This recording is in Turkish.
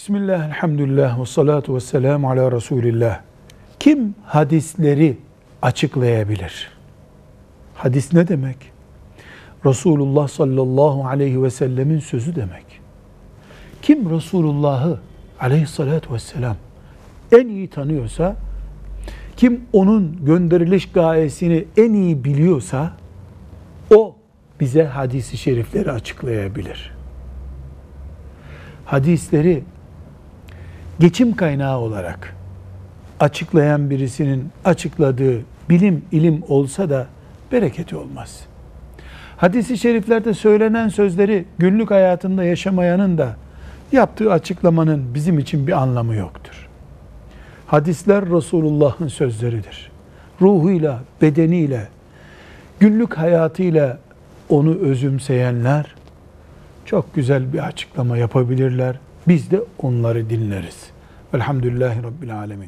Bismillah, elhamdülillah, ve salatu ve selamu ala Resulillah. Kim hadisleri açıklayabilir? Hadis ne demek? Resulullah sallallahu aleyhi ve sellemin sözü demek. Kim Resulullah'ı aleyhissalatu vesselam en iyi tanıyorsa, kim onun gönderiliş gayesini en iyi biliyorsa, o bize hadisi şerifleri açıklayabilir. Hadisleri geçim kaynağı olarak açıklayan birisinin açıkladığı bilim ilim olsa da bereketi olmaz. Hadis-i şeriflerde söylenen sözleri günlük hayatında yaşamayanın da yaptığı açıklamanın bizim için bir anlamı yoktur. Hadisler Resulullah'ın sözleridir. Ruhuyla, bedeniyle, günlük hayatıyla onu özümseyenler çok güzel bir açıklama yapabilirler. Biz de onları dinleriz. Velhamdülillahi Rabbil Alemin.